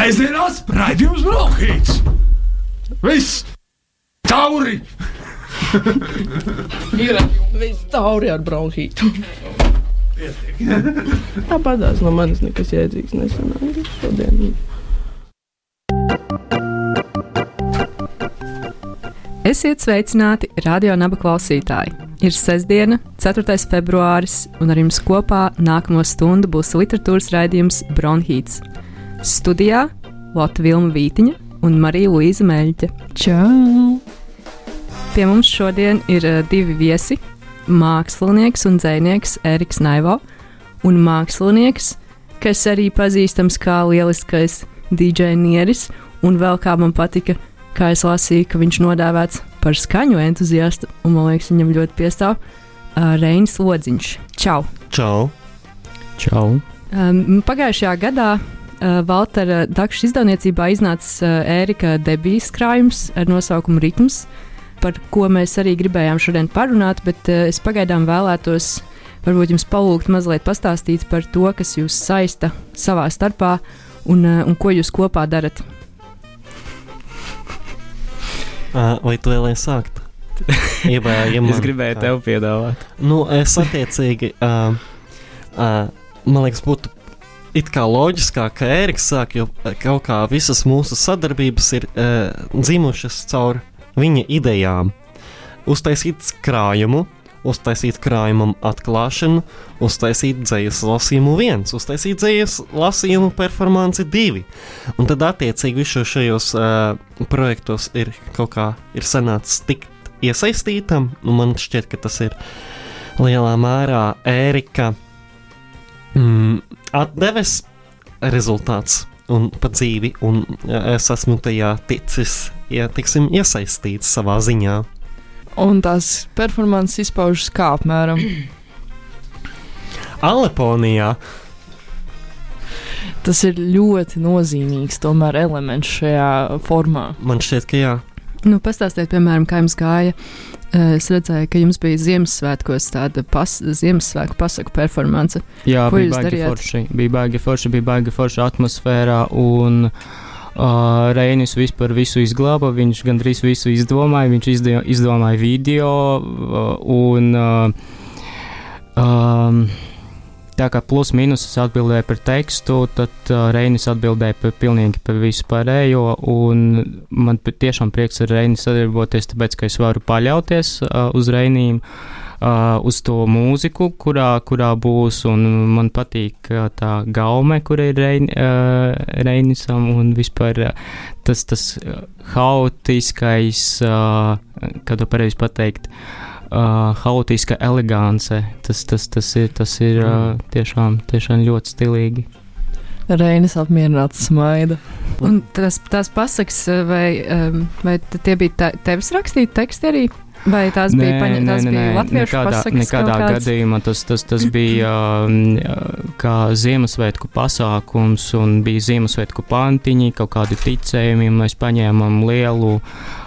Sēžamās raidījums Brokhīts! Viss! Tauri! Ir viss tauri ar bronhītu. Tāpatās no manis nekas jēdzīgs nesanāca šodien. Esiet sveicināti, radio naba klausītāji! Ir sestdiena, 4. februāris, un ar jums kopā nākamo stundu būs literatūras raidījums Bronhīts. Studijā Lotte Vilma Vītiņa un Marija Luīza Meļķa. Čau! Pie mums šodien ir uh, divi viesi - mākslinieks un dzinieks Eriks Naivo un mākslinieks, kas arī pazīstams kā lieliskais DJ Nieris, un vēl kā man patika, kā es lasīju, ka viņš nodēvēts par skaņu entuziastu, un man liekas, viņam ļoti piestāv uh, Reinis Lodziņš. Čau! Čau! Čau! Um, pagājušajā gadā Valtera Dakša izdevniecībā iznāca uh, Ērika debijas krājums ar nosaukumu Ritms, par ko mēs arī gribējām šodien parunāt, bet es pagaidām vēlētos varbūt jums palūgt mazliet pastāstīt par to, kas jūs saista savā starpā un, un ko jūs kopā darat. Vai tu vēlējies sākt? Iebā, ja man, Es gribēju tev piedāvāt. Nu, es attiecīgi, uh, uh, man liekas, būtu it kā loģiskāk, ka Ēriks sāk, jo uh, kaut kā visas mūsu sadarbības ir uh, dzimušas caur viņa idejām. Uztaisīt krājumu, uztaisīt krājumam atklāšanu, uztaisīt dzīslu lasījumu viens, uztaisīt dzīslu lasījumu performanci divi. Un tad, attiecīgi, visos šajos uh, projektos ir kaut kā ir sanācis tikt iesaistītam, un man šķiet, ka tas ir lielā mērā Ērika mm, atdeves rezultāts un pa dzīvi, un ja, es esmu tajā ticis, ja, tiksim, iesaistīts savā ziņā. Un tās performances izpaužas kā apmēram. Aleponijā Tas ir ļoti nozīmīgs tomēr elements šajā formā. man šķiet, ka jā. Nu, pastāstiet, piemēram, kā jums gāja. Uh, Es redzēju, ka jums bija Ziemassvētkos tāda pas, Ziemassvētku pasaku performance. Jā, Ko bija baigi forši. Bija baigi forši, bija baigi forši atmosfērā. Un, Uh, Reinis vispār visu izglāba, viņš gandrīz visu izdomāja, viņš izdio, izdomāja video uh, un uh, um, tā kā plus mīnus es atbildēju par tekstu, tad uh, Reinis atbildēja par pilnīgi par visu pārējo, un man tiešām prieks ar Reini sadarboties, tāpēc, ka es varu paļauties uh, uz Reinīm, uh, uz to mūziku, kurā, kurā būs, un man patīk uh, tā gaume, kur ir Rein, uh, Reinisam, un vispār uh, tas, tas uh, haotiskais, uh, kā to pareizi pateikt, uh, haotiska elegance. Tas, tas, tas ir, tas ir uh, tiešām, tiešām ļoti stilīgi. Reinis apmierināts smaida. Un tas, tās pasakas, uh, vai, um, vai tie bija te, tevis rakstīti teksti arī? Vai tās bija, paņem, tās bija latviešu nekādā, pasakas? nekādā gadījumā tas, tas, tas bija kā Ziemassvētku pasākums, un bija Ziemassvētku pantiņi, kaut kādi ticējumi. Mēs paņēmām lielu,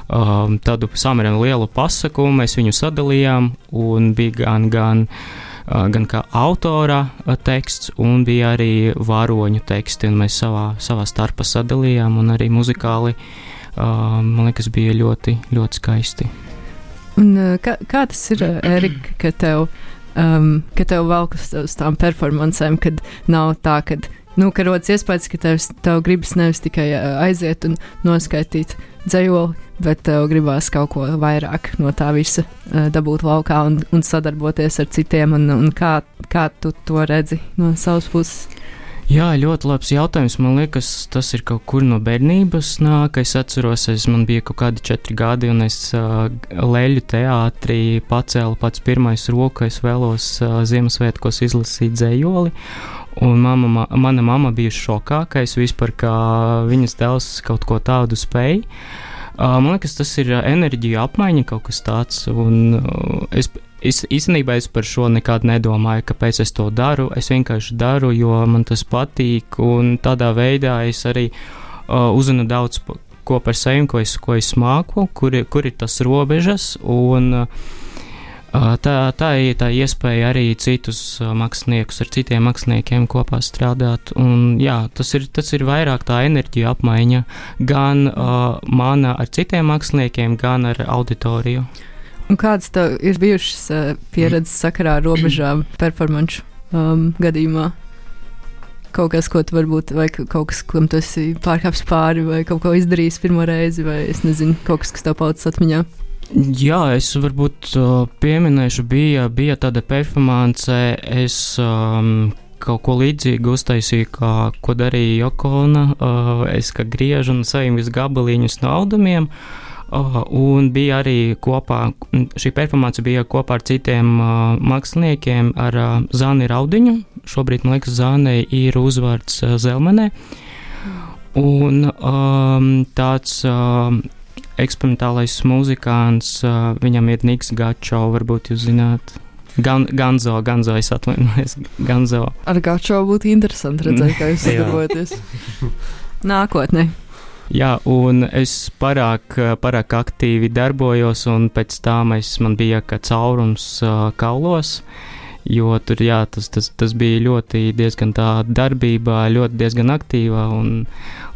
um, tādu samērā lielu pasaku, mēs viņu sadalījām, un bija gan, gan, uh, gan kā autora uh, teksts, un bija arī varoņu teksti, mēs savā, savā starpā sadalījām, un arī muzikāli. Uh, man liekas, bija ļoti, ļoti skaisti. Un, uh, kā, kā tas ir, Erika, ka tev, um, ka tev velk uz, uz tām performancēm, kad nav tā, ka, nu, ka rodas iespējas, ka tev, tev gribas nevis tikai aiziet un noskaitīt dzējoli, bet tev gribās kaut ko vairāk no tā visa dabūt laukā un, un sadarboties ar citiem, un, un kā, kā tu to redzi no savas puses? Jā, ļoti labs jautājums. Man liekas, tas ir kaut kur no bērnības nāk. Es atceros, es man bija kaut kādi četri gadi, un es uh, leļu teātrī pacēlu pats pirmais roku. Es vēlos uh, Ziemassvētkos izlasīt dzējoli. Un mama, ma, mana mamma bija šokā, ka es vispār kā viņas dēls kaut ko tādu spēju. Uh, man liekas, tas ir enerģija apmaiņa, kaut kas tāds. Un, uh, es, es īstenībā es par šo nekad nedomāju, kāpēc es to daru. Es vienkārši daru, jo man tas patīk, un tādā veidā es arī uh, uzzinu daudz ko par sevi, ko es, ko es māku, kur, kur ir tas robežas. Un, Uh, Tā, tā ir tā iespēja arī citus māksliniekus ar citiem māksliniekiem kopā strādāt. Un, jā, tas ir, tas ir vairāk tā enerģija apmaiņa gan uh, mana ar citiem māksliniekiem, gan ar auditoriju. Un kādas tev ir bijušas uh, pieredzes sakarā ar robežām performanču um, gadījumā? Kaut kas, ko tu varbūt, vai ka- kaut kas, kam tu esi pārkāpis pāri, vai kaut ko izdarījis pirmo reizi, vai es nezinu, kaut kas, kas tev palicis atmiņā. Jā, es varbūt uh, pieminēšu, bija, bija tāda performance, es um, kaut ko līdzīgu uztaisīju, kā, ko darīja Jokona. Uh, es kā griežu un saimnu gabaliņus no audumiem. Uh, un bija arī kopā, šī performance bija kopā ar citiem uh, māksliniekiem, ar uh, Zāni Raudiņu. Šobrīd, man liekas, Zānei ir uzvārds uh, Zelmenē. Un um, tāds um, eksperimentālais muzikants, uh, viņam ir Niks Gačo, varbūt jūs zināt. Gan, Ganzo, Ganzo, es atvainojos, Ganzo. Ar Gačo būtu interesanti redzēt, kā jūs sadarbojaties. Nākotnē. Jā, un es pārāk, pārāk aktīvi darbojos, un pēc tam es, man bija kā caurums uh, kaulos. Jo tur jā, tas, tas, tas bija ļoti diezgan tā darbība, ļoti diezgan aktīva. Un,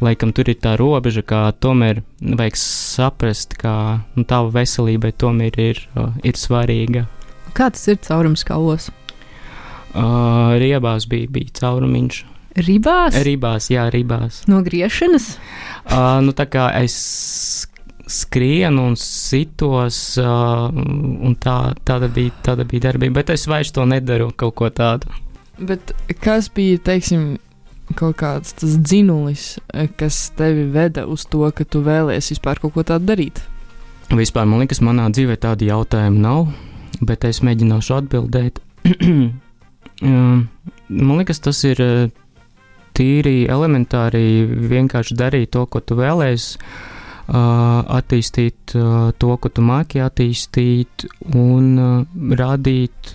laikam, tur ir tā robeža, ka tomēr vajag saprast, ka nu, tava veselībai tomēr ir, ir svarīga. Kā tas ir caurums kaulos? Uh, riebās bija, bija caurumiņš. Ribās? Rībās, jā, rībās. No griešanas? Uh, nu, tā kā es skrienu un sitos, uh, un tā, tāda, bija, tāda bija darbība, bet es vairs to nedaru kaut ko tādu. Bet kas bija, teiksim, kaut kāds tas dzinulis, kas tevi veda uz to, ka tu vēlēsies vispār kaut ko tādu darīt? Vispār man liekas, manā dzīvē tādu jautājumu nav, bet es mēģināšu atbildēt. Man liekas, tas ir tīri elementāri vienkārši darīt to, ko tu vēlēsies. Uh, attīstīt uh, to, ko tu māki attīstīt, un uh,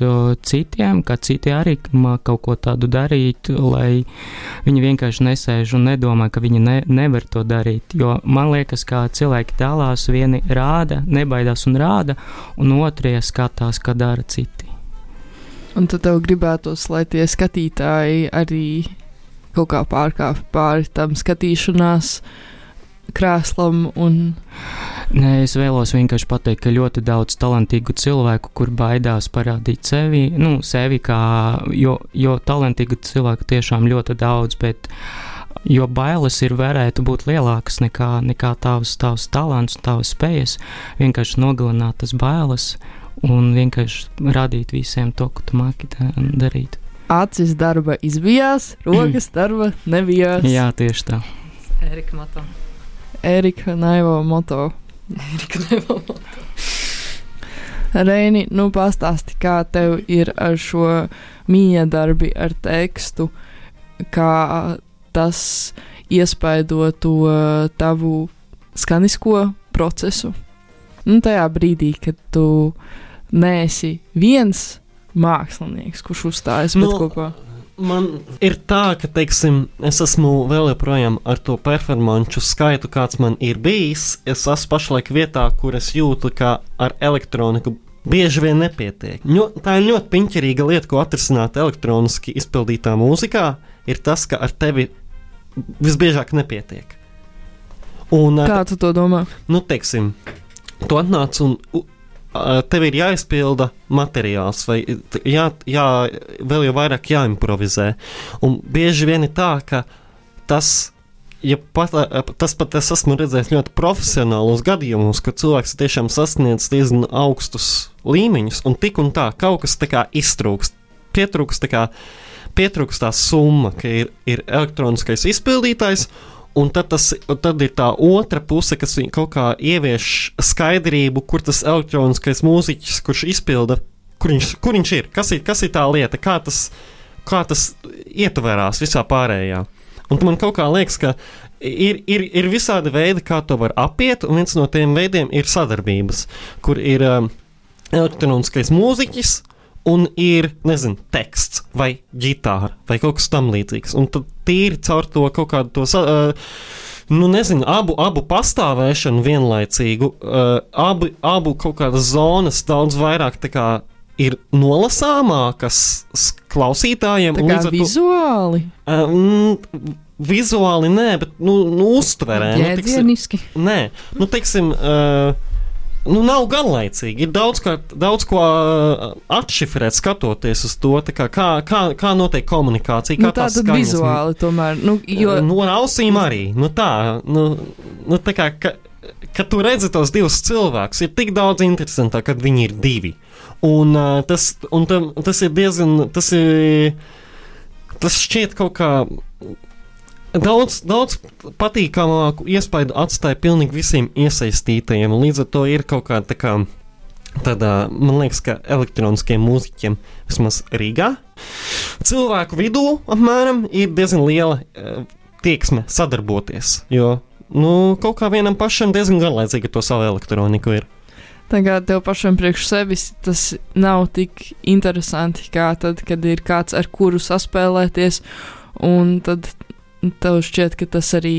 uh, citiem, ka citi arī māca kaut ko tādu darīt, lai viņi vienkārši nesēž un nedomā, ka viņi ne, nevar to darīt. Jo man liekas, ka cilvēki tālās vieni rāda, nebaidās un rāda, un otrie skatās, kā dara citi. Un tad tev gribētos, lai tie skatītāji arī kaut kā pārkāpj pāri tam skatīšanās krēslam un Nē, es vēlos vienkārši pateikt, ka ļoti daudz talantīgu cilvēku, kur baidās parādīt sevi, nu, sevi kā, jo, jo talantīgu cilvēku tiešām ļoti daudz, bet jo bailes ir varētu būt lielākas nekā, nekā tavs, tavs talants, tavas spējas, vienkārši nogalināt tas bailes un vienkārši rādīt visiem to, ko tu māki darīt. acis darba izbijās, rokas darba nebijās. Jā, tieši tā. Erika Mato. Erika Naivo moto. Erika Nevo. Reini, nu pastāsti, kā tev ir ar šo mīja darbi, ar tekstu, kā tas iespaido to tavu skanisko procesu. Nu, tajā brīdī, kad tu neesi viens mākslinieks, kurš uzstājas Nu, nu, kopā. Man ir tā, ka, teiksim, es esmu vēl joprojām ar to performanču skaitu, kāds man ir bijis. Es esmu pašlaik vietā, kur es jūtu, ka ar elektroniku bieži vien nepietiek. Ļo, tā ir ļoti piņķerīga lieta, ko atrisināt elektroniski izpildītā mūzikā, ir tas, ka ar tevi visbiežāk nepietiek. Un, Kā tu to domā? nu, teiksim, tu atnāc un tev ir jāizpilda materiāls, vai jā, jā, vēl jau vairāk jāimprovizē. Un bieži vien ir tā, ka tas. Ja pat, ā, tas pat es esmu redzējis ļoti profesionālos gadījumos, kad cilvēks tiešām sasniedz diezgan augstus līmeņus, un tik un tā kaut kas tā kā iztrūkst. Pietrūkst tā kā pietrūkst tā summa, ka ir, ir elektroniskais izpildītājs, Un tad, tas, tad ir tā otra puse, kas viņu kaut kā ievieš skaidrību, kur tas elektroniskais mūziķis, kurš izpilda, kur viņš, kur viņš ir, kas ir, kas ir tā lieta, kā tas, kā tas ietverās visā pārējā. Un man kaut kā liekas, ka ir, ir, ir visādi veidi, kā to var apiet, un viens no tiem veidiem ir sadarbības, kur ir um, elektroniskais mūziķis, un ir, nezinu, teksts vai ģitāra vai kaut kas tamlīdzīgs. Un tad tīri caur to kaut kādu to. Uh, Nu, nezinu, abu, abu pastāvēšanu vienlaicīgu, uh, abu, abu kaut kādas zonas daudz vairāk kā ir nolasāmākas klausītājiem. Tā kā to- vizuāli. Um, vizuāli nē, bet nu, nu, uztverē. Nu, tiksim, Jēdzieniski. nē, nu, teiksim, uh, nu, nav garlaicīgi. Ir daudz, kā, daudz ko uh, atšifrēt, skatoties uz to, tā kā, kā, kā, notiek komunikācija. Nu, Kā tā tās tad skaņas- vizuāli tomēr. Nu, jo, Nu, ar ausīm arī. Nu, tā, nu, nu, tā kā, ka, kad tu redzi tos divus cilvēkus, ir tik daudz interesantāk, kad viņi ir divi. Un, uh, tas, un tam, tas ir diezgan. Tas, ir, tas šķiet kaut kā. Daudz, daudz patīkamāku iespaidu atstāja pilnīgi visiem iesaistītajiem. Līdz ar to ir kaut kāda tā kā. Tādā, man liekas, ka elektroniskiem mūziķiem, vismaz Rīgā, cilvēku vidū apmēram ir diezgan liela uh, tieksme sadarboties. Jo nu, kaut kā vienam pašam diezgan garlaicīgi ar to savu elektroniku ir. kā tev pašam priekš sevis tas nav tik interesanti, kā tad, kad ir kāds ar kuru saspēlēties, un tad tev šķiet, ka tas arī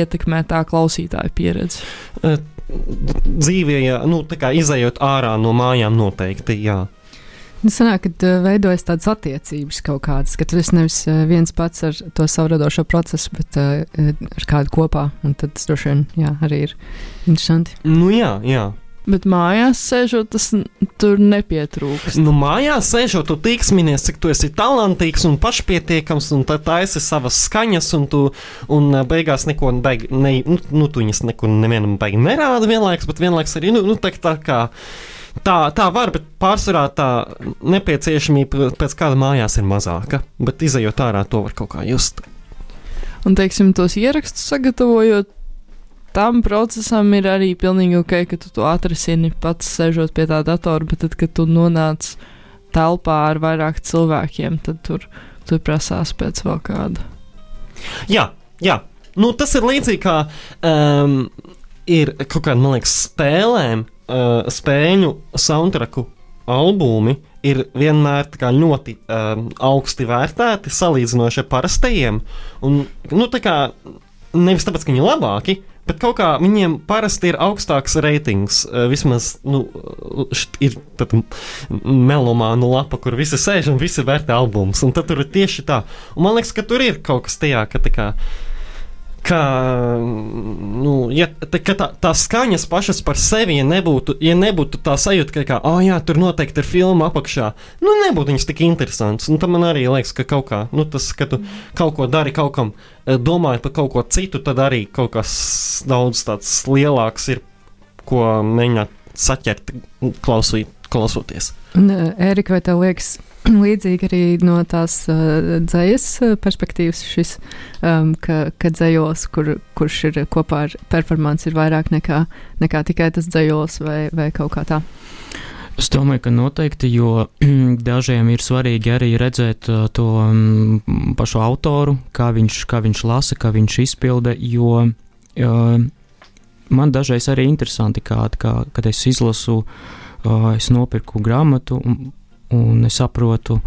ietekmē tā klausītāja pieredzi. Uh, dzīvē, ja, nu, tā kā izējot ārā no mājām, noteikti. Jā. Nu, sanāk, kad uh, veidojas tādas attiecības kaut kādas, ka tu esi nevis uh, viens pats ar to savu radošo procesu, bet uh, ar kādu kopā. Un tad tas droši vien jā, arī ir interesanti. Nu, jā, jā. Bet mājās sēžot, tas tur nepietrūks. Nu, mājās sēžot, tu tīksminies, cik tu esi talantīgs un pašpietiekams, un tad taisi savas skaņas, un tu un beigās neko beig, ne, nu, nu, tu viņas neko nevienam beigi nerāda vienlaiks, bet vienlaiks arī, nu, nu tā, tā kā. Tā, tā var, bet pārsvarā tā nepieciešamība pēc kāda mājās ir mazāka. Bet izējot ārā, to var kaut kā just. Un, teiksim, tos ierakstus sagatavojot, tam procesam ir arī pilnīgi ok, ka tu to atrisini pats sēžot pie tā datora, bet tad, kad tu nonāc telpā ar vairāk cilvēkiem, tad tur, tur prasās pēc vēl kāda. Jā, jā. Nu, tas ir līdzīgi kā um, ir kaut kāda, man liekas, spēlēm, uh, spēļu soundtracku albumi ir vienmēr kā ļoti um, augsti vērtēti salīdzinoši ar parastajiem. Un, nu, tā kā nevis tāpēc, ka viņi ir labāki, bet kaut kā viņiem parasti ir augstāks reitings. Uh, vismaz nu, ir tāda melomāna lapa, kur visi sēž un visi vērtē albumus. Un tad tur ir tieši tā. Un man liekas, ka tur ir kaut kas tajā, ka tā kā. Ka, nu, ja, ka tā, tā skaņas pašas par sevi, ja nebūtu, ja nebūtu tā sajūta, ka, kā, oh, jā, tur noteikti ir filma apakšā, nu, nebūtu viņas tik interesants. Un tam man arī liekas, ka kaut kā, nu, tas, ka tu kaut ko dari kaut kam, eh, domāji par kaut ko citu, tad arī kaut kas daudz tāds lielāks ir, ko mēģināt saķert, klausīt, klausoties. Erika, vai tev liekas līdzīgi arī no tās uh, uh, perspektīvas šis, um, ka, ka dzējos, kur, kurš ir kopā ar performanci, ir vairāk nekā, nekā tikai tas dzējos vai, vai kaut kā tā? Es domāju, ka noteikti, jo dažiem ir svarīgi arī redzēt to pašu autoru, kā viņš, kā viņš lasa, kā viņš izpilda, jo man dažreiz arī interesanti, kā, kā, kad es izlasu, es nopirku grāmatu un, un es saprotu,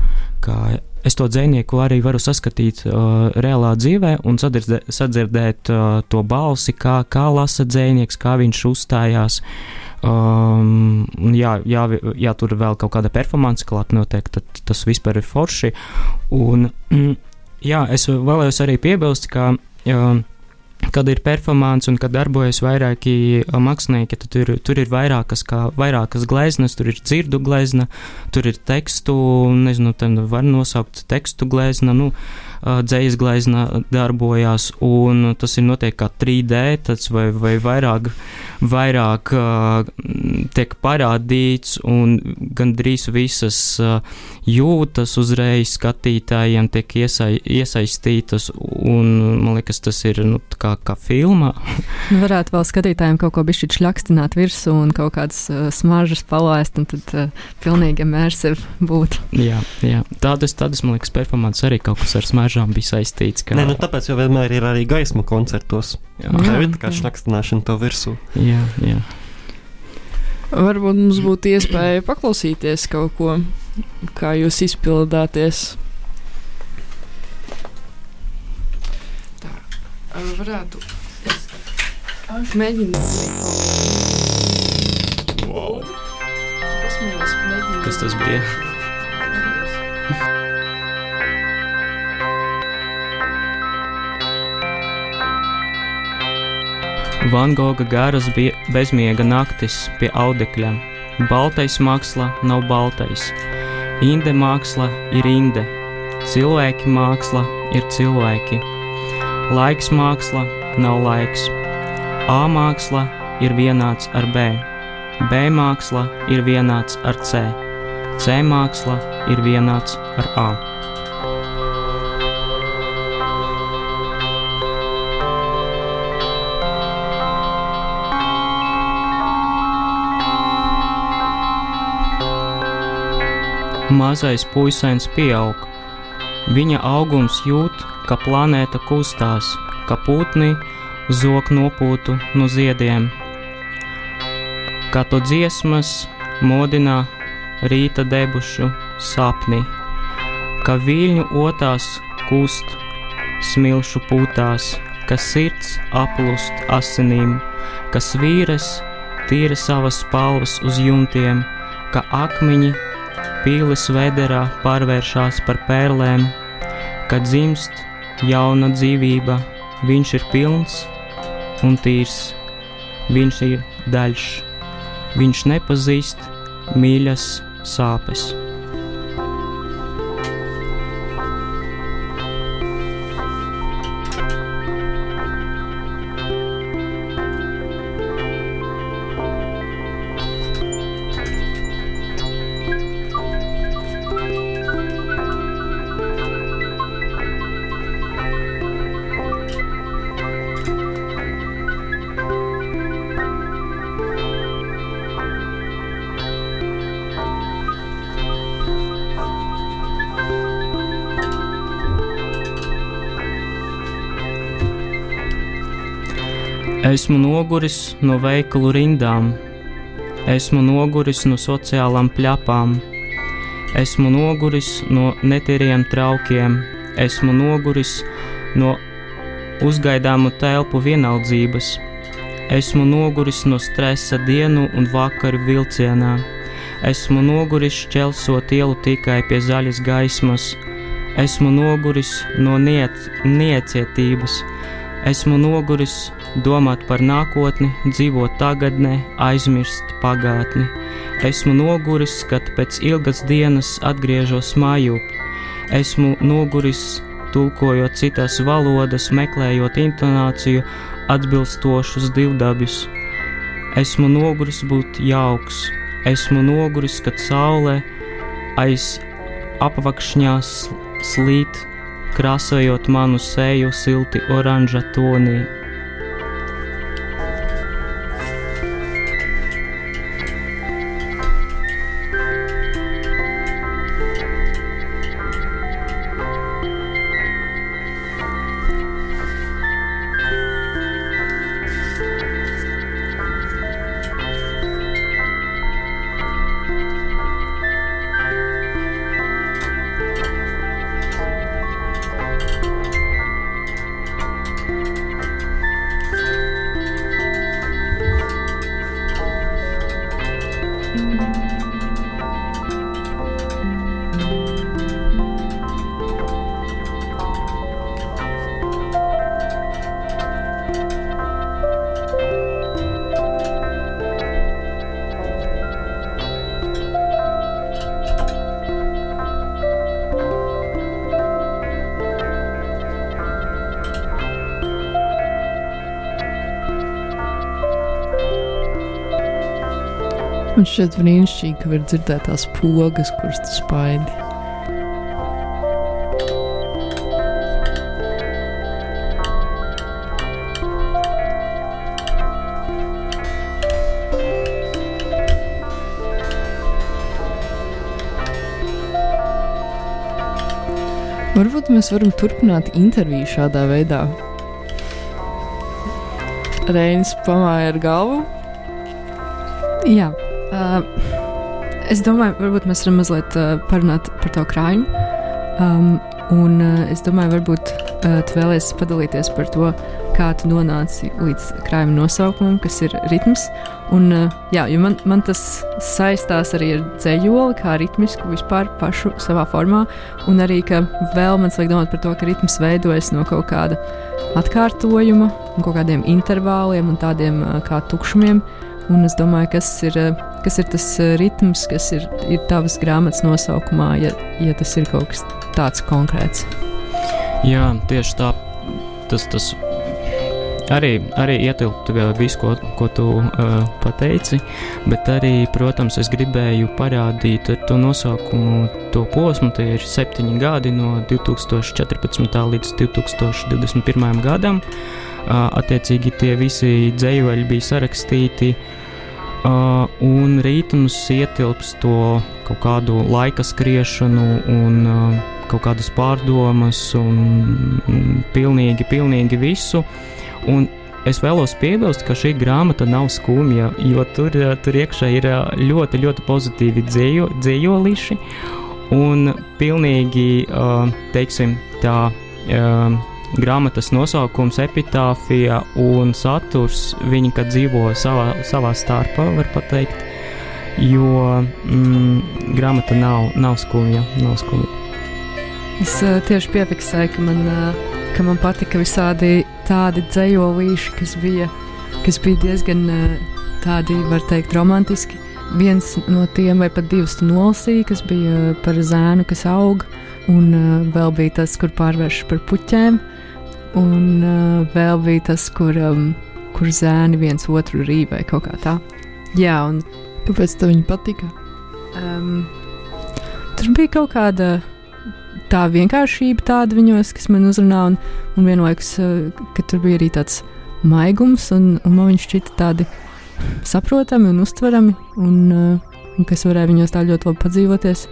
ka es to dzinieku arī varu saskatīt uh, reālā dzīvē un sadzirdē, sadzirdēt uh, to balsi, kā, kā lasa dzinieks, kā viņš uzstājās. Um, jā, jā, jā, tur vēl kaut kāda performance klāt notiek, tad tas vispār ir forši. Un, mm, jā, es vēlējos arī piebilst, ka, um, kad ir performance un kad darbojas vairāki uh, mākslinieki, tad tur, tur ir vairākas, kā, vairākas gleznas, tur ir dzirdu glezna, tur ir tekstu, nezinu, var nosaukt tekstu glezna. Nu, dzējas glezna darbojās, un tas ir noteikti kā 3D, tāds vai, vai vairāk, vairāk tiek parādīts, un gandrīz visas jūtas uzreiz skatītājiem tiek iesai, iesaistītas, un man liekas, tas ir nu, kā, kā filmā. Nu, varētu vēl skatītājiem kaut ko bišķiņ šļakstināt virsū un kaut kādas uh, smaržas palaist, un tad uh, pilnīgi immersive būt. Jā, jā. Tādas, tādas, man liekas, performances arī kaut kas ar smaržām bija saistīts. Kā, Nē, nu, tāpēc jau vienmēr ir arī gaisma koncertos. jā, Tā Jā. ir kā šrakstināšana to virsū. jā, jā. Varbūt mums būtu iespēja paklausīties kaut ko, kā jūs izpildāties. Tā, varētu. Mēģināt. Wow. Kas tas bija? Van Goga garas bija bezmiega naktis pie audekļa. Baltais māksla nav baltais, inde māksla ir inde, cilvēki māksla ir cilvēki. Laiks māksla nav laiks. A māksla ir vienāds ar B, B māksla ir vienāds ar C, C māksla ir vienāds ar A. Mazais puisis pieaug. Viņa augums jūt, ka planēta kustās, ka putni zog nopūtu no ziediem, kā to dziesmas modinā rīta debušu sapni, ka viļņu otās kust smilšu pūtās, ka sirds aplust asinīm, ka svīres tīra savas spalvas uz jumtiem, ka akmeņi pīles vederā pārvēršas par pērlēm, kad dzimst jauna dzīvība, viņš ir pilns un tīrs, viņš ir daļš, viņš nepazīst mīļas sāpes. Esmu noguris no veikalu rindām, esmu noguris no sociālām pļapām, esmu noguris no netīriem traukiem, esmu noguris no uzgaidāmu telpu vienaldzības, esmu noguris no stresa dienu un vakaru vilcienā, esmu noguris šķelsot ielu tikai pie zaļas gaismas, esmu noguris no niet, niecietības, esmu noguris domāt par nākotni, dzīvot tagadnē, aizmirst pagātni. Esmu noguris, kad pēc ilgas dienas atgriežos mājūp. Esmu noguris, tulkojot citas valodas, meklējot intonāciju, atbilstošus divdabus. Esmu noguris būt jauks, esmu noguris, kad saule aiz apakšņās slīd, krāsojot manu seju silti oranža tonī. Man šķiet brīnišķīgi, ka var dzirdēt tās pogas, kuras tu spaidi. Varbūt mēs varam turpināt interviju šādā veidā. Reinis pamāja ar galvu. Jā, uh, es domāju, varbūt mēs varam mazliet uh, parunāt par to krājumu. Um, un uh, es domāju, varbūt uh, tu vēlēsies padalīties par to, kā tu nonāci līdz krājuma nosaukumam, kas ir ritms. Un, uh, jā, man, man tas saistās arī ar dzējoli, kā ritmisku vispār pašu savā formā, un arī, ka vēl man liek domāt par to, ka ritms veidojas no kaut kāda atkārtojuma, kaut kādiem intervāliem un tādiem uh, kā tukšumiem. Un es domāju, kas ir, kas ir tas ritms, kas ir, ir tavas grāmatas nosaukumā, ja, ja tas ir kaut kas tāds konkrēts. Jā, tieši tā. Tas, tas arī, arī ietilptu visu, ko, ko tu uh, pateici, bet arī, protams, es gribēju parādīt ar to nosaukumu, to posmu. Tie ir septiņi gadi no 2014. līdz 2021. gadam. Uh, attiecīgi tie visi dzējoļi bija sarakstīti, uh, un rītums ietilps to kaut kādu laika skriešanu un uh, kaut kādas pārdomas un pilnīgi, pilnīgi visu. Un es vēlos piebilst, ka šī grāmata nav skumja, jo tur, tur iekšā ir ļoti, ļoti pozitīvi dzējo, dzējolīši un pilnīgi, teiksim, tā grāmatas nosaukums, epitāfija un saturs, viņi kad dzīvo savā, savā starpā, var teikt, jo mm, grāmata nav, nav skumja, nav skumja. Es uh, tieši piefiksēju, ka man, uh, ka man patika visādi tādi dzējolīši, kas bija, kas bija diezgan uh, tādi, var teikt, romantiski. Viens no tiem, vai pat divus tu nolasīji, kas bija par zēnu, kas aug, un uh, vēl bija tas, kur pārvēršas par puķēm, un uh, vēl bija tas, kur, um, kur zēni viens otru rīvē kaut kā tā. Jā, un kāpēc tev viņa patika? Um, tur bija kaut kāda tā vienkāršība tāda viņos, kas man uzrunā, un, un vienlaikus, eh, ka tur bija arī tāds maigums, un, un man viņš šķita tādi saprotami un uztverami, un, eh, un kas varēja viņos tā ļoti labi padzīvoties.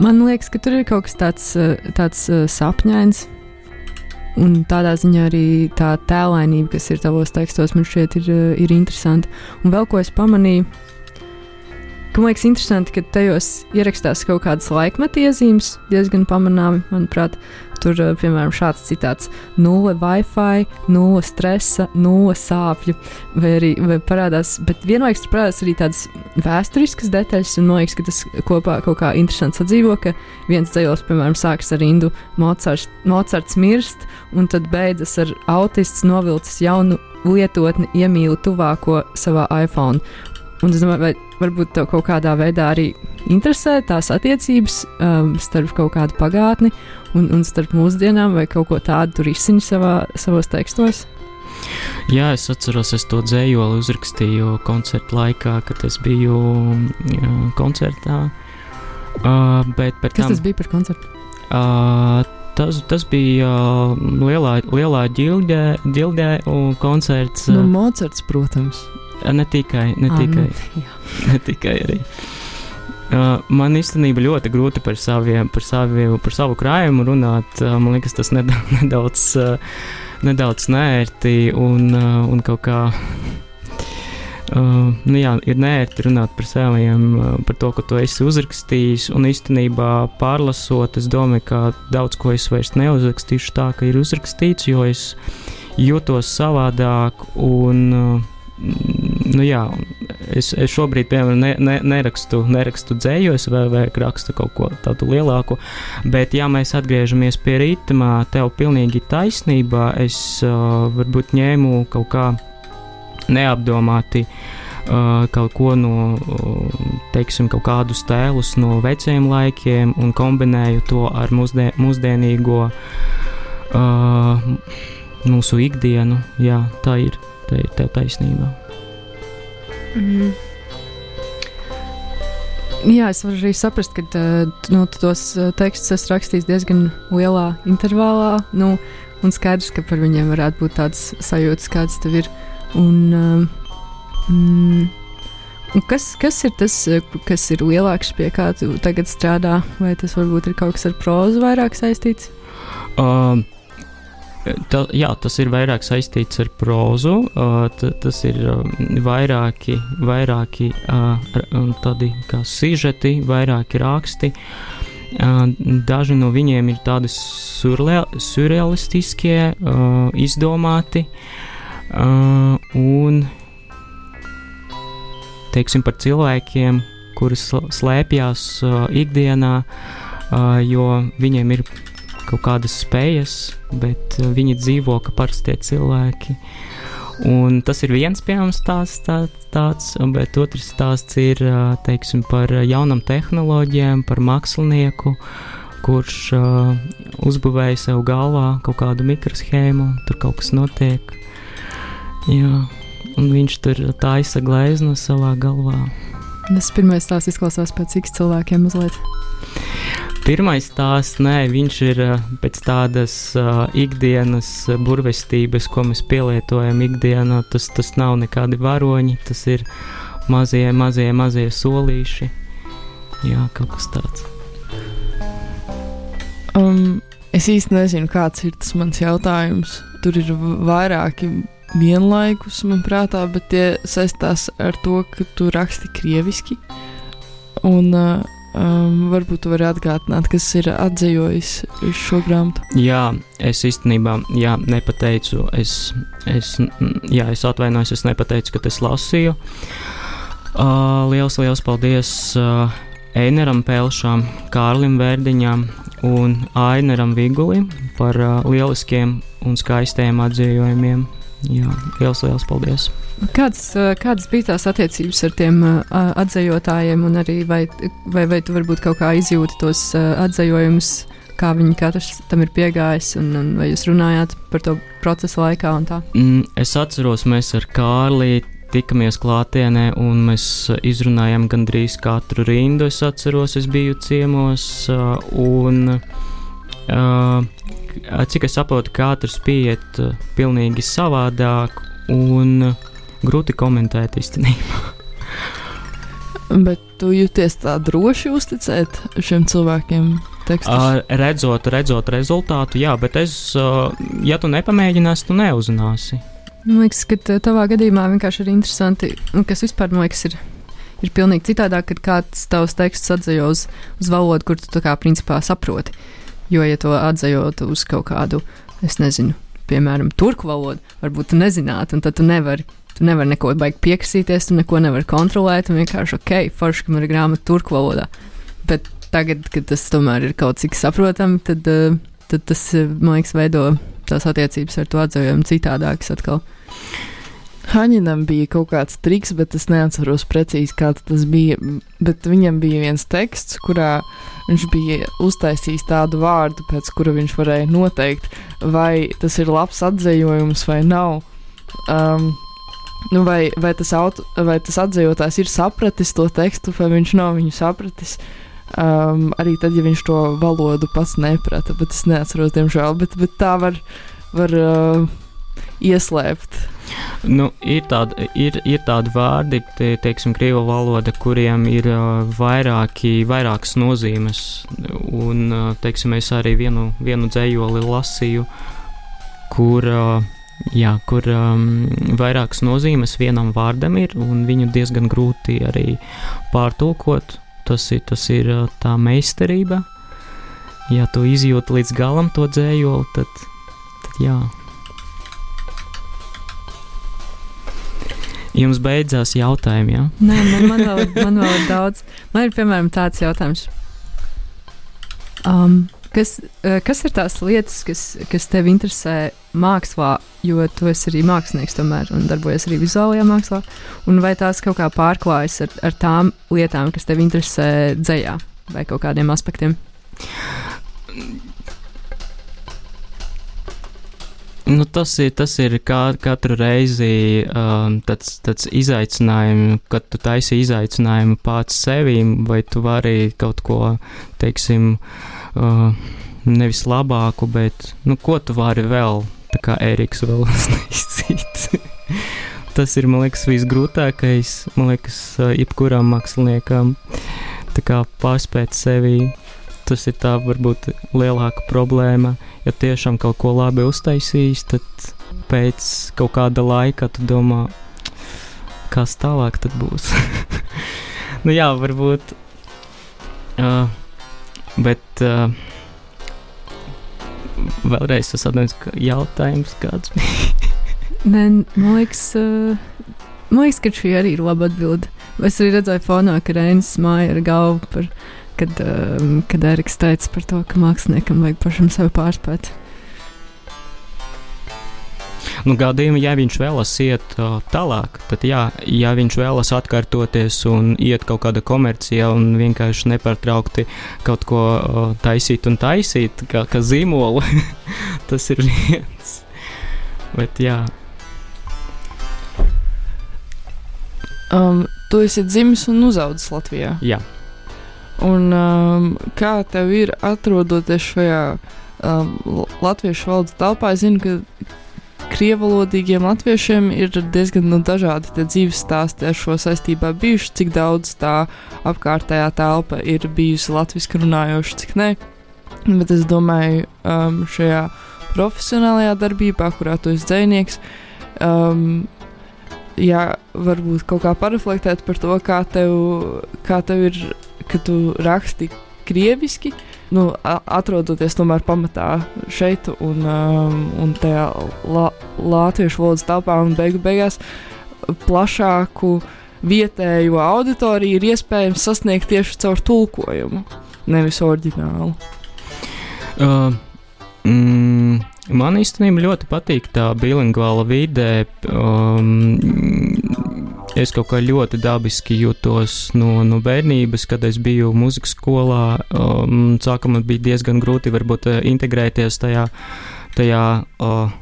Man liekas, ka tur ir kaut kas tāds, tāds sapņains, un tādā ziņā arī tā tēlainība, kas ir tavos tekstos, man šķiet, ir, ir interesanta. Un vēl ko es pamanīju, man liekas interesanti, ka tajos ierakstās kaut kādas laikmeta iezīmes, diezgan pamanāmi, manuprāt. Tur, eh, piemēram, šāds citāts - nulle Wi-Fi, nulle stresa, nulle sāpju, vai arī vai parādās, bet vienlaikus tur parādās arī tādas vēsturiskas detaļas, un man liekas, ka tas kopā kaut kā interesanti sadzīvo, ka viens dzējos, piemēram, sākas ar rindu Mocards, Mocards mirst, un tad beidzas ar autists novilcis jaunu lietotni iemīlu tuvāko savā iPhone. Un es domāju, vai varbūt tev kaut kādā veidā arī interesē tās attiecības um, starp kaut kādu pagātni un, un starp mūsdienām, vai kaut ko tādu tur izsini savā, savos tekstos? Jā, es atceros, es to dzējoli uzrakstīju koncerta laikā, kad es biju jā, koncertā. Uh, Kas tam, tas bija par koncertu? Uh, tas, tas bija uh, lielā, lielā ģildē, ģildē un koncerts. Uh, no Mocards, protams. Ne tikai, ne tikai, nu, ne tikai arī. Uh, man īstenībā ļoti grūti par, saviem, par, saviem, par savu krājumu runāt. Uh, man liekas, tas nedaudz, nedaudz, uh, nedaudz nērti un, uh, un kaut kā. Uh, nu jā, ir nērti runāt par saviem, uh, par to, ka tu esi uzrakstījis. Un īstenībā pārlasot, es domāju, ka daudz ko es vairs neuzrakstīšu tā, ka ir uzrakstīts, jo es jūtos savādāk un uh, nu, jā, es, es šobrīd, piemēram, ne, ne, nerakstu, nerakstu dzējos vai, vai rakstu kaut ko tādu lielāku. Bet, ja mēs atgriežamies pie ritma, tev pilnīgi taisnība. Es uh, varbūt ņēmu kaut kā neapdomāti. Uh, kaut ko no, uh, teiksim, kaut kādus tēlus no veciem laikiem un kombinēju to ar mūsdien, mūsdienīgo uh, mūsu ikdienu. Jā, tā ir te ir tev taisnība. Mm. Jā, es varu arī saprast, ka nu, tos tekstus es rakstīju diezgan lielā intervālā. Nu, un skaidrs, ka par viņiem varētu būt tāds sajūtas, kāds tev ir. Un, mm, kas, kas ir tas, kas ir lielāks, pie kā tu tagad strādā? Vai tas varbūt ir kaut kas ar prózu vairāk saistīts? Um, Ta, jā, tas ir vairāk saistīts ar prózu. Uh, t, tas ir um, vairāki, vairāki uh, tādi kā sižeti, vairāki raksti. Daži no viņiem ir tādi surrealistiskie, izdomāti, un teiksim par cilvēkiem, kuri slēpjas ikdienā, jo viņiem ir kaut kādas spējas, bet viņi dzīvo kā parastie cilvēki. Un tas ir viens piemēram stāsts, tā, tāds, bet otrs stāsts ir teiksim, par jaunām tehnoloģijām, par mākslinieku, kurš uh, uzbūvēja sev galvā kaut kādu mikroshēmu, tur kaut kas notiek. Jā, un viņš tur taisa glezno savā galvā. Tas pirmais stāsts izklausās pēc X cilvēkiem mazliet. Pirmais stāsts, nē, viņš ir pēc tādas uh, ikdienas burvestības, ko mēs pielietojam ikdienā. Tas, tas nav nekādi varoņi, tas ir mazie, mazie, mazie solīši. Jā, kaut kas tāds. Um, es īsti nezinu, kāds ir tas mans jautājums. Tur ir vairāki vienlaikus, manuprāt, bet tie saistās ar to, ka tu raksti krieviski. Un, uh, Um, varbūt tu vari atgādināt, kas ir atzījis šo grāmatu. Jā, es īstenībā jā, nepateicu, es, es, jā, es atvainojos, es nepateicu, ka es lasīju. Uh, liels, liels paldies uh, Eineram Pelšam, Kārlim Vērdiņam un Aineram Vigulim par uh, lieliskiem un skaistiem atzījumiem. Jā, liels, liels paldies! Kādas, kādas bija tās attiecības ar tiem atzējotājiem, un arī vai, vai, vai tu varbūt kaut kā izjūti tos atzējojumus, kā viņi katrs tam ir piegājis, un, un vai jūs runājāt par to procesa laikā un tā? Mm, es atceros, mēs ar Kārlī tikamies klātienē, un mēs izrunājām gandrīz katru rindu. Es atceros, es biju ciemos, un cik es saprotu, katrs pieiet pilnīgi savādāk. Un grūti komentēt īstenībā. Bet tu jūties tā droši uzticēt šiem cilvēkiem? Uh, redzot, redzot rezultātu, jā, bet es, uh, ja tu nepamēģināsi, tu neuzzināsi. Man liekas, ka tavā gadījumā vienkārši ir interesanti, un kas vispār, man liekas, ir, ir pilnīgi citādāk, kad kāds tavs teksts atzīst uz, uz valodu, kur tu tā kā principā saproti. Jo, ja to atzējot uz kaut kādu, es nezinu, piemēram, turku valodu, varbūt tu nezinātu, un tad tu nevari Tu nevari neko baigi piekrasīties, tu neko nevari kontrolēt. Un vienkārši ok, forši, ka man ir grāmata turku valodā. Bet tagad, kad tas tomēr ir kaut cik saprotami, tad, eh, tad tas, eh, man liekas, veido tās attiecības ar to atzījumu citādākas atkal. Haņinam bija kaut kāds triks, bet es neatceros precīzi, kāds tas bija. Bet viņam bija viens teksts, kurā viņš bija uztaisījis tādu vārdu, pēc kura viņš varēja noteikt, vai tas ir labs atzējums vai nav. Um, Nu, vai, vai, tas auto, vai tas atzījotājs ir sapratis to tekstu, vai viņš nav viņu sapratis. Um, arī tad, ja viņš to valodu pats neprata, bet es neatceros, diemžēl, bet, bet tā var, var uh, ieslēpt. Nu, ir, tāda, ir, ir tādi vārdi, tie, teiksim, krievu valoda, kuriem ir vairāki, vairākas nozīmes. Un, teiksim, es arī vienu, vienu dzējoli lasīju, kur Jā, kur um, vairākas nozīmes vienam vārdam ir, un viņu diezgan grūti arī pārtulkot. Tas ir, tas ir tā meistarība. Ja tu izjūti līdz galam to dzējoli, tad, tad jā. Jums beidzās jautājumi, jā? Nē, man, man, vēl, man vēl ir daudz. Man ir piemēram tāds jautājums. Um, Kas, eh, kas ir tās lietas, kas, kas tev interesē mākslā, jo tu esi arī mākslinieks tomēr un darbojies arī vizuālajā mākslā, un vai tās kaut kā pārklājas ar, ar tām lietām, kas tev interesē dzējā vai kaut kādiem aspektiem? Nu, tas ir, tas ir kā, katru reizi um, tāds, tāds izaicinājums, kad tu taisi izaicinājumu pats sevīm, vai tu vari kaut ko, teiksim, uh, nevis labāku, bet nu, ko tu vari vēl, tā kā Eriks vēl izdarīt. Tas ir, man liekas, visgrūtākais, man liekas, uh, jebkuram māksliniekam, tā kā pārspēt sevi. Tas ir tā varbūt lielāka problēma. Ja tiešām kaut ko labi uztaisījis, tad pēc kaut kāda laika tu domā, kas tālāk būs. nu jā, varbūt. Uh, Bet uh, vēlreiz tas atnāca ka jautājums, kāds bija. Nē, man liekas, uh, man liekas, ka šī arī ir laba atbilde. Es arī redzēju fonā, ka Reinis māja ar galvu par, kad, um, kad Eriks teica par to, ka māksliniekam vajag pašam sevi pārspēt. Nu, gadījumā, ja viņš vēlas iet uh, tālāk, tad jā, ja viņš vēlas atkārtoties un iet kaut kāda komercijā un vienkārši nepārtraukti kaut ko uh, taisīt un taisīt, kā, kā zīmolu, tas ir viens. Bet jā. Um, tu esi dzimis un uzaugusi Latvijā. jā. Un, um, kā tev ir atrodoties šajā um, latviešu valodas telpā? Es zinu, ka krievalodīgiem latviešiem ir diezgan nu, dažādi dzīves stāsti ar šo saistībā bijuši, cik daudz tā apkārtējā telpa ir bijusi latviešu runājoša, cik nē. Bet es domāju, um, šajā profesionālajā darbībā, kurā tu esi dzinieks, um, jā, varbūt kaut kā pareflektēt par to, kā tev, kā tev ir, ka tu raksti krieviski nu, atrodoties tomēr pamatā šeit un, um, un tajā la, latviešu valodas telpā un beigu beigās plašāku vietējo auditoriju ir iespējams sasniegt tieši caur tulkojumu, nevis oriģinālu. Uh, mm, man īstenībā ļoti patīk tā bilingvāla vide. Um, es kaut kā ļoti dabiski jutos no, no bērnības, kad es biju muzikas skolā. Um, sākumā bija diezgan grūti varbūt uh, integrēties tajā, tajā uh,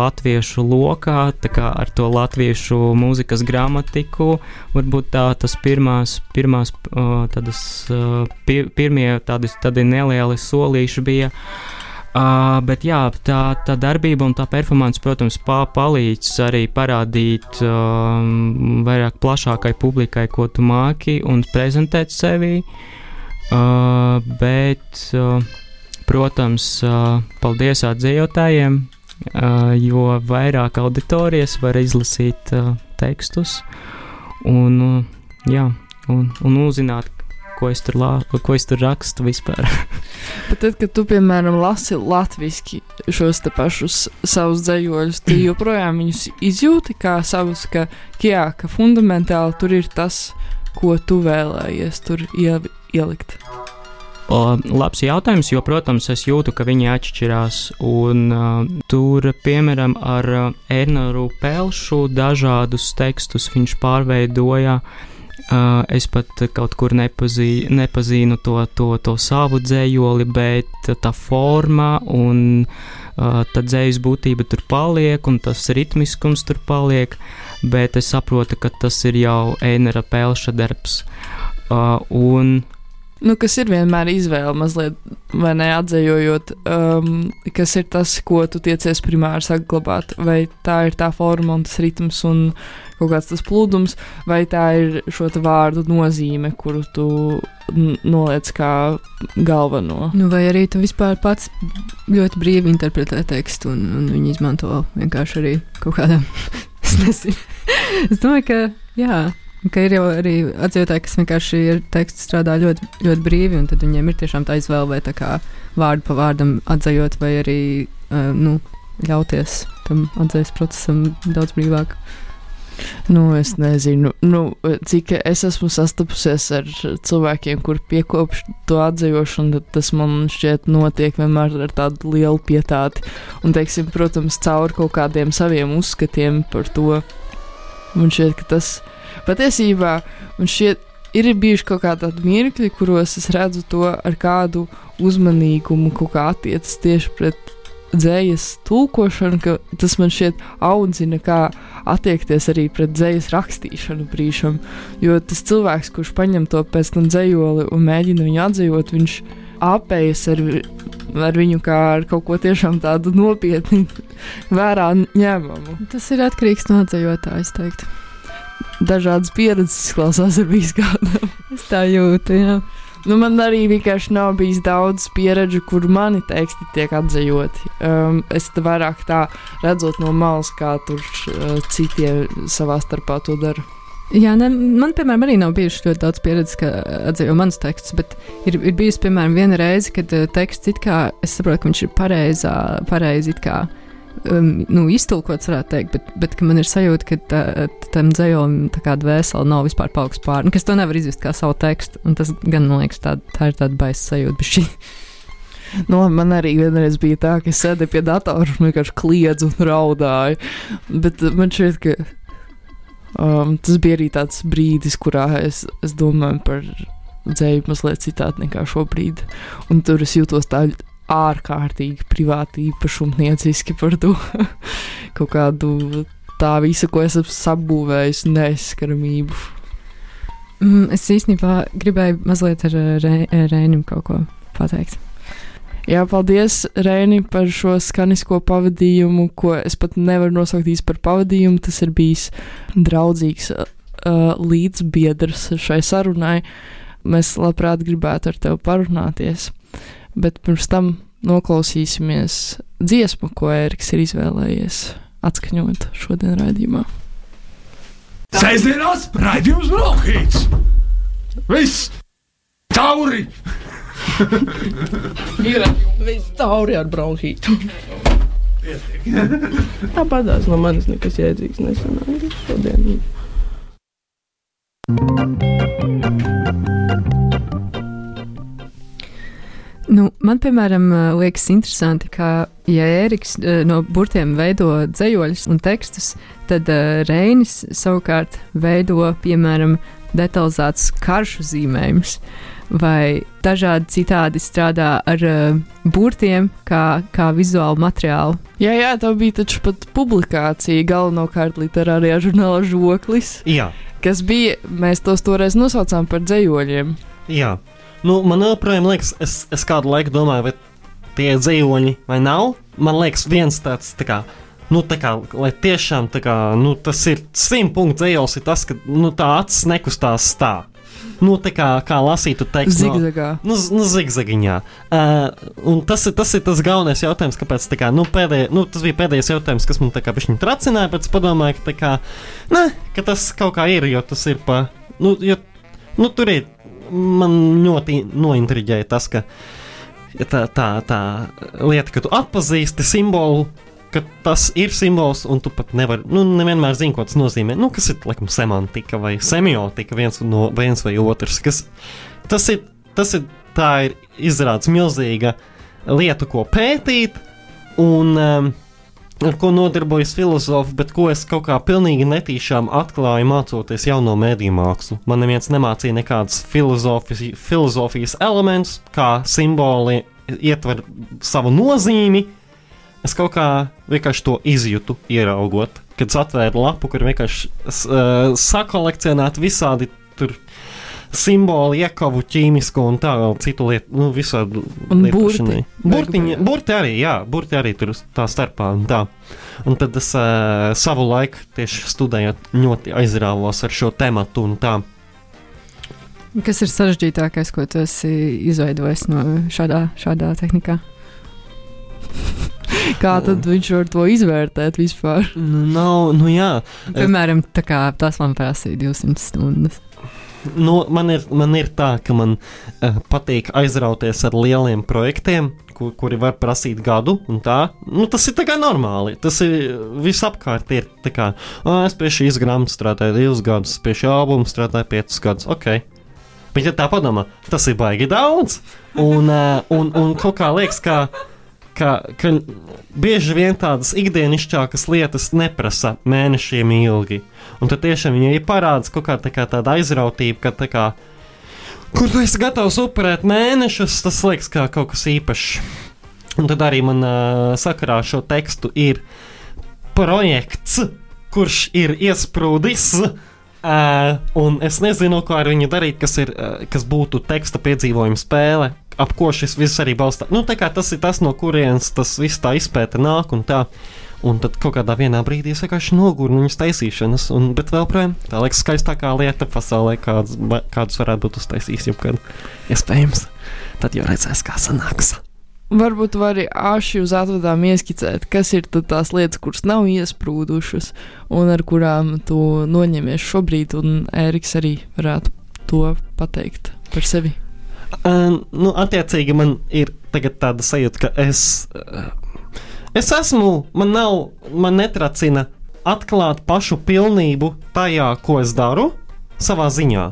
latviešu lokā, kā ar to latviešu mūzikas gramatiku. Varbūt tā tas pirmās, pirmās uh, tādas, uh, pir, pirmie tādi, tādi nelieli solīši bija. Uh, bet jā, tā, tā darbība un tā performance, protams, pā, palīdz arī parādīt um, vairāk plašākai publikai, ko tu māki un prezentēt sevi. Uh, bet, uh, protams, uh, paldies atzīvotājiem, uh, jo vairāk auditorijas var izlasīt uh, tekstus un, uh, jā, un, un uzzināt, ko es tur, lā, ko es tur rakstu vispār. Bet tad, kad tu, piemēram, lasi latviešu šos pašus savus dzējoļus, tu joprojām viņus izjūti kā savus, ka, jā, ka fundamentāli tur ir tas, ko tu vēlējies tur ielikt. O, labs jautājums, jo, protams, es jūtu, ka viņi atšķirās. Un, uh, tur, piemēram, ar uh, Ernoru Pelšu dažādus tekstus viņš pārveidoja. Uh, es pat kaut kur nepazī, nepazīnu to, to, to savu dzējoli, bet tā forma un tā dzējas būtība tur paliek, un tas ritmiskums tur paliek. Bet es saprotu, ka tas ir jau Einera Pelša darbs. Un Nu, kas ir vienmēr izvēle, mazliet, vai ne atzējot, um, kas ir tas, ko tu tiecies primāri saglabāt. Vai tā ir tā forma un tas ritms un kaut kāds tas plūdums, vai tā ir šo vārdu nozīme, kuru tu noliec kā galveno. Nu, vai arī tu vispār pats ļoti brīvi interpretē tekstu un, un viņi izmanto vienkārši arī kaut kādā. es es domāju, ka jā. Ka ir jau arī atzīvotāji, kas vienkārši ir tekstu strādā ļoti, ļoti brīvi, un tad viņiem ir tiešām tā izvēle, vai tā kā vārdu pa vārdam atzējot, vai arī uh, nu, ļauties tam atzīves procesam daudz brīvāk. Nu, es nezinu, nu, cik es esmu sastapusies ar cilvēkiem, kur piekopš to atzīšanu, tad tas man šķiet notiek vienmēr ar tādu lielu pietāti. Un, teiksim, protams, caur kaut kādiem saviem uzskatiem par to. Man šķiet, ka tas ir patiesībā man šķiet, ir bijuši kaut kādi mirkļi, kuros es redzu to ar kādu uzmanīgumu, kaut kā attiecas tieši pret dzējas tulkošanu, ka tas man šķiet audzina, kā attiekties arī pret dzējas rakstīšanu brīžam. Jo tas cilvēks, kurš paņem to pēc tam dzējoli un mēģina viņu atzīt, viņš apējas ar, ar viņu kā ar kaut ko tiešām tādu nopietnu, vērā ņemamu. Tas ir atkarīgs no atzējotāja, es teiktu dažādas pieredzes izklausās, ir bijis kādam. es tā jūtu, jā. Nu, man arī vienkārši nav bijis daudz pieredžu, kur mani teksti tiek atzējoti. Um, es te vairāk tā redzot no malas, kā tur uh, citi savā starpā to dara. Jā, ne, man, piemēram, arī nav bijuši ļoti daudz pieredzes, ka atzīvo manus tekstus, bet ir, ir bijusi, piemēram, viena reize, kad uh, teksts it kā, es saprotu, ka viņš ir pareizā, pareizi it kā. Um, nu, iztulkots, varētu teikt, bet, bet man ir sajūta, ka tā, tam dzējolim tā kā dvēsele nav vispār paaugstas pāri, es to nevaru izjust kā savu tekstu, un tas gan, man liekas, tā, tā ir tāda baisa sajūta. Nu, man arī vienreiz bija tā, ka es sēdēju pie datora un vienkārši kliedzu un raudāju. Bet man šķiet, ka um, tas bija arī tāds brīdis, kurā es, es domāju par dzēju mazliet citādi nekā šobrīd. Un tur es jūtos tā ārkārtīgi privāti īpašumnieciski par to kaut kādu tā visu, ko esmu sabūvējis, neskaramību. Mm, es īstenībā gribēju mazliet ar Rēnam kaut ko pateikt. Jā, paldies, Rēni, par šo skanisko pavadījumu, ko es pat nevaru nosaukt īsti par pavadījumu. Tas ir bijis draudzīgs uh, līdzbiedrs šai sarunai. Mēs labprāt gribētu ar tevi parunāties, bet pirms tam noklausīsimies dziesmu, ko Eriks ir izvēlējies atskaņot šodien raidījumā. Sēžamās raidījums Brokhīts! Viss! Tauri! Ir viss tauri ar bronhītu. Tāpatās no manis nekas jēdzīgs nesanāca šodien. Nu, man, piemēram, liekas interesanti, ka, ja Ēriks no burtiem veido dzējoļus un tekstus, tad uh, Reinis savukārt veido, piemēram, detalizētus karšu zīmējumus. Vai dažādi citādi strādā ar uh, burtiem, kā, kā vizuālu materiālu. Jā, jā, tā bija taču pat publikācija galvenokārt literārijā žurnālā Žoklis. Jā, Kas bija, mēs tos toreiz nosaucām par dzējoļiem. jā. Nu, man joprojām liekas, es, es kādu laiku domāju, vai tie ir dzīvoņi vai nav. Man liekas, viens tāds tā kā. Nu, tā kā, lai tiešām tā kā, nu, tas ir simt punktu dzējos, ir tas, ka nu, tā acis nekustās tā. Nu, tā kā, kā lasītu tekstu. no- Zigzagā. Nu, z- nu zigzagiņā. Uh, un tas ir, tas ir tas galvenais jautājums, kāpēc tā kā, nu, pēdējais, nu, tas bija pēdējais jautājums, kas man tā kā viņa tracināja, bet es padomāju, ka, kā, ne, ka tas kaut kā ir, jo tas ir pa, nu, jo, nu tur ir, man ļoti nointriģēja tas, ka tā, tā, tā lieta, ka tu atpazīsti simbolu. Tas ir simbols, un tu pat nevari, nu, nevienmēr zini, ko tas nozīmē. Nu, kas ir, laikam, semantika vai semiotika, viens, no, viens vai otrs. Kas, tas ir, tas ir, tā ir izrādās milzīga lieta, ko pētīt, un um, ar ko nodarbojas filozofi, bet ko es kaut kā pilnīgi netīšām atklāju mācoties jauno mēdīju mākslu. Man neviens nemācīja nekādas filozofijas, filozofijas elementus, kā simboli ietver savu nozīmi. Es kaut kā vienkārši to izjūtu, ieraugot, kad atvēru lapu, kur vienkārši uh, sakolekcionēti visādi tur simboli, iekavu ķīmisko un tā vēl citu lietu, nu, visādi burti. Burtiņi, burti arī, jā, burti arī tur tā starpā un tā. Un tad es uh, savu laiku tieši studējot ļoti aizrāvos ar šo tematu un tā. Kas ir sarežģītākais, ko tu esi izveidojis no šādā, šādā tehnikā? Kā tad viņš var to izvērtēt vispār? Nu, nav, nu jā. Piemēram, tā kā tas man prasīja 200 stundas. Nu, man, ir, man ir tā, ka man uh, patīk aizrauties ar lieliem projektiem, kur, kuri var prasīt gadu. Nu, tas ir normāli. Tas ir visapkārt. Ir kā, "Ā, es pie šīs grāmatas strādāju divus gadus, pie šī albuma strādāju piecus gadus. Okay. Bet, ja tā padomā, tas ir baigi daudz. Un, uh, un, un kaut kā liekas, ka, ka, ka bieži vien tādas ikdienišķākas lietas neprasa mēnešiem ilgi. Un tad tiešām viņai parādās kaut kā, tā kā tāda aizrautība, ka tā kā, kur tu esi gatavs upurēt mēnešus, tas liekas kā kaut kas īpašs. Un tad arī man uh, sakarā ar šo tekstu ir projekts, kurš ir iesprūdis. Uh, un es nezinu, ko ar viņu darīt, kas, ir, uh, kas būtu teksta piedzīvojuma spēle, ap ko šis viss arī balstās. Nu, tā kā tas ir tas, no kurienes tas viss tā izpēta nāk un tā. Un tad kaut kādā brīdī es vienkārši nogurnu viņas taisīšanas, un, bet vēl projām tā liekas skaistākā lieta pasaulē, kādas, kādas varētu būt uztaisījis jebkad. Iespējams, tad jau redzēs, kā sanāks. Varbūt tu vari āši uz atvadām ieskicēt, kas ir tās lietas, kuras nav iesprūdušas un ar kurām tu noņemies šobrīd, un Ēriks arī varētu to pateikt par sevi. Uh, nu, attiecīgi, man ir tagad tāda sajūta, ka es, uh, es esmu, man nav, man netracina atklāt pašu pilnību tajā, ko es daru, savā ziņā.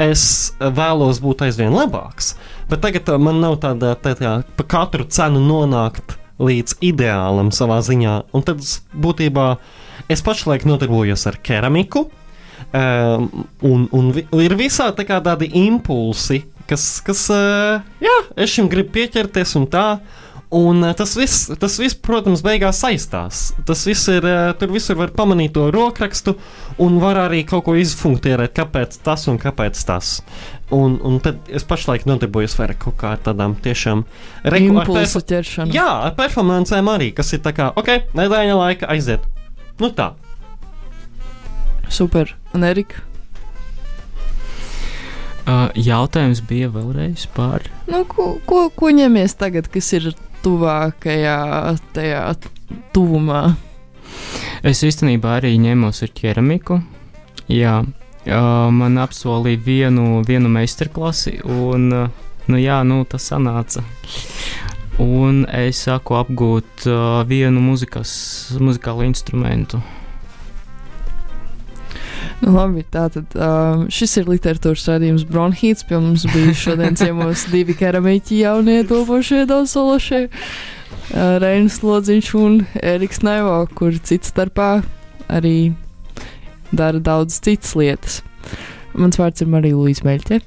Es vēlos būt aizvien labāks, bet tagad uh, man nav tāda, tāda pa katru cenu nonākt līdz ideālam savā ziņā. Un tad būtībā es pašlaik nodarbojos ar keramiku. Um, un, un vi, ir visādi tā tādi impulsi, kas, kas uh, jā, es šim gribu pieķerties un tā. Un uh, tas viss, tas viss, protams, beigās saistās. Tas viss ir, uh, tur visur var pamanīt to rokrakstu, un var arī kaut ko izfunktierēt, kāpēc tas un kāpēc tas. Un, un tad es pašlaik nodarbojos vairāk kaut kā ar tādām tiešām perfo- ķeršanu. Jā, ar performancēm arī, kas ir tā kā, ok, nedēļa laika aiziet. Nu tā. Super. Un Erika? Uh, jautājums bija vēlreiz par. Nu, ko, ko, ko ņemies tagad, kas ir tuvākajā tajā tuvumā? Es īstenībā arī ņemos ar ķeramiku. Jā, man apsolīja vienu, vienu meistarklasi, un nu, jā, nu, tas sanāca. Un es sāku apgūt vienu muzikas, muzikālu instrumentu. Labi, tātad uh, šis ir literatūras rādījums Bronhīts. Pie mums bija šodien ciemos divi keramiķi jaunie topošie daudzsološie. Uh, Reinis Lodziņš un Eriks Naivo, kur cits starpā arī dara daudz citas lietas. Mans vārds ir Marija Līsija Meļķe.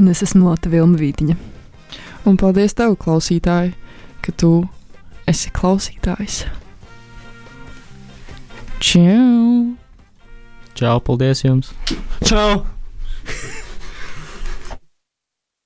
Un es esmu Lota Vilma Vītiņa. Un paldies tev, klausītāji, ka tu esi klausītājs. Čau! Čau, paldies jums! Čau!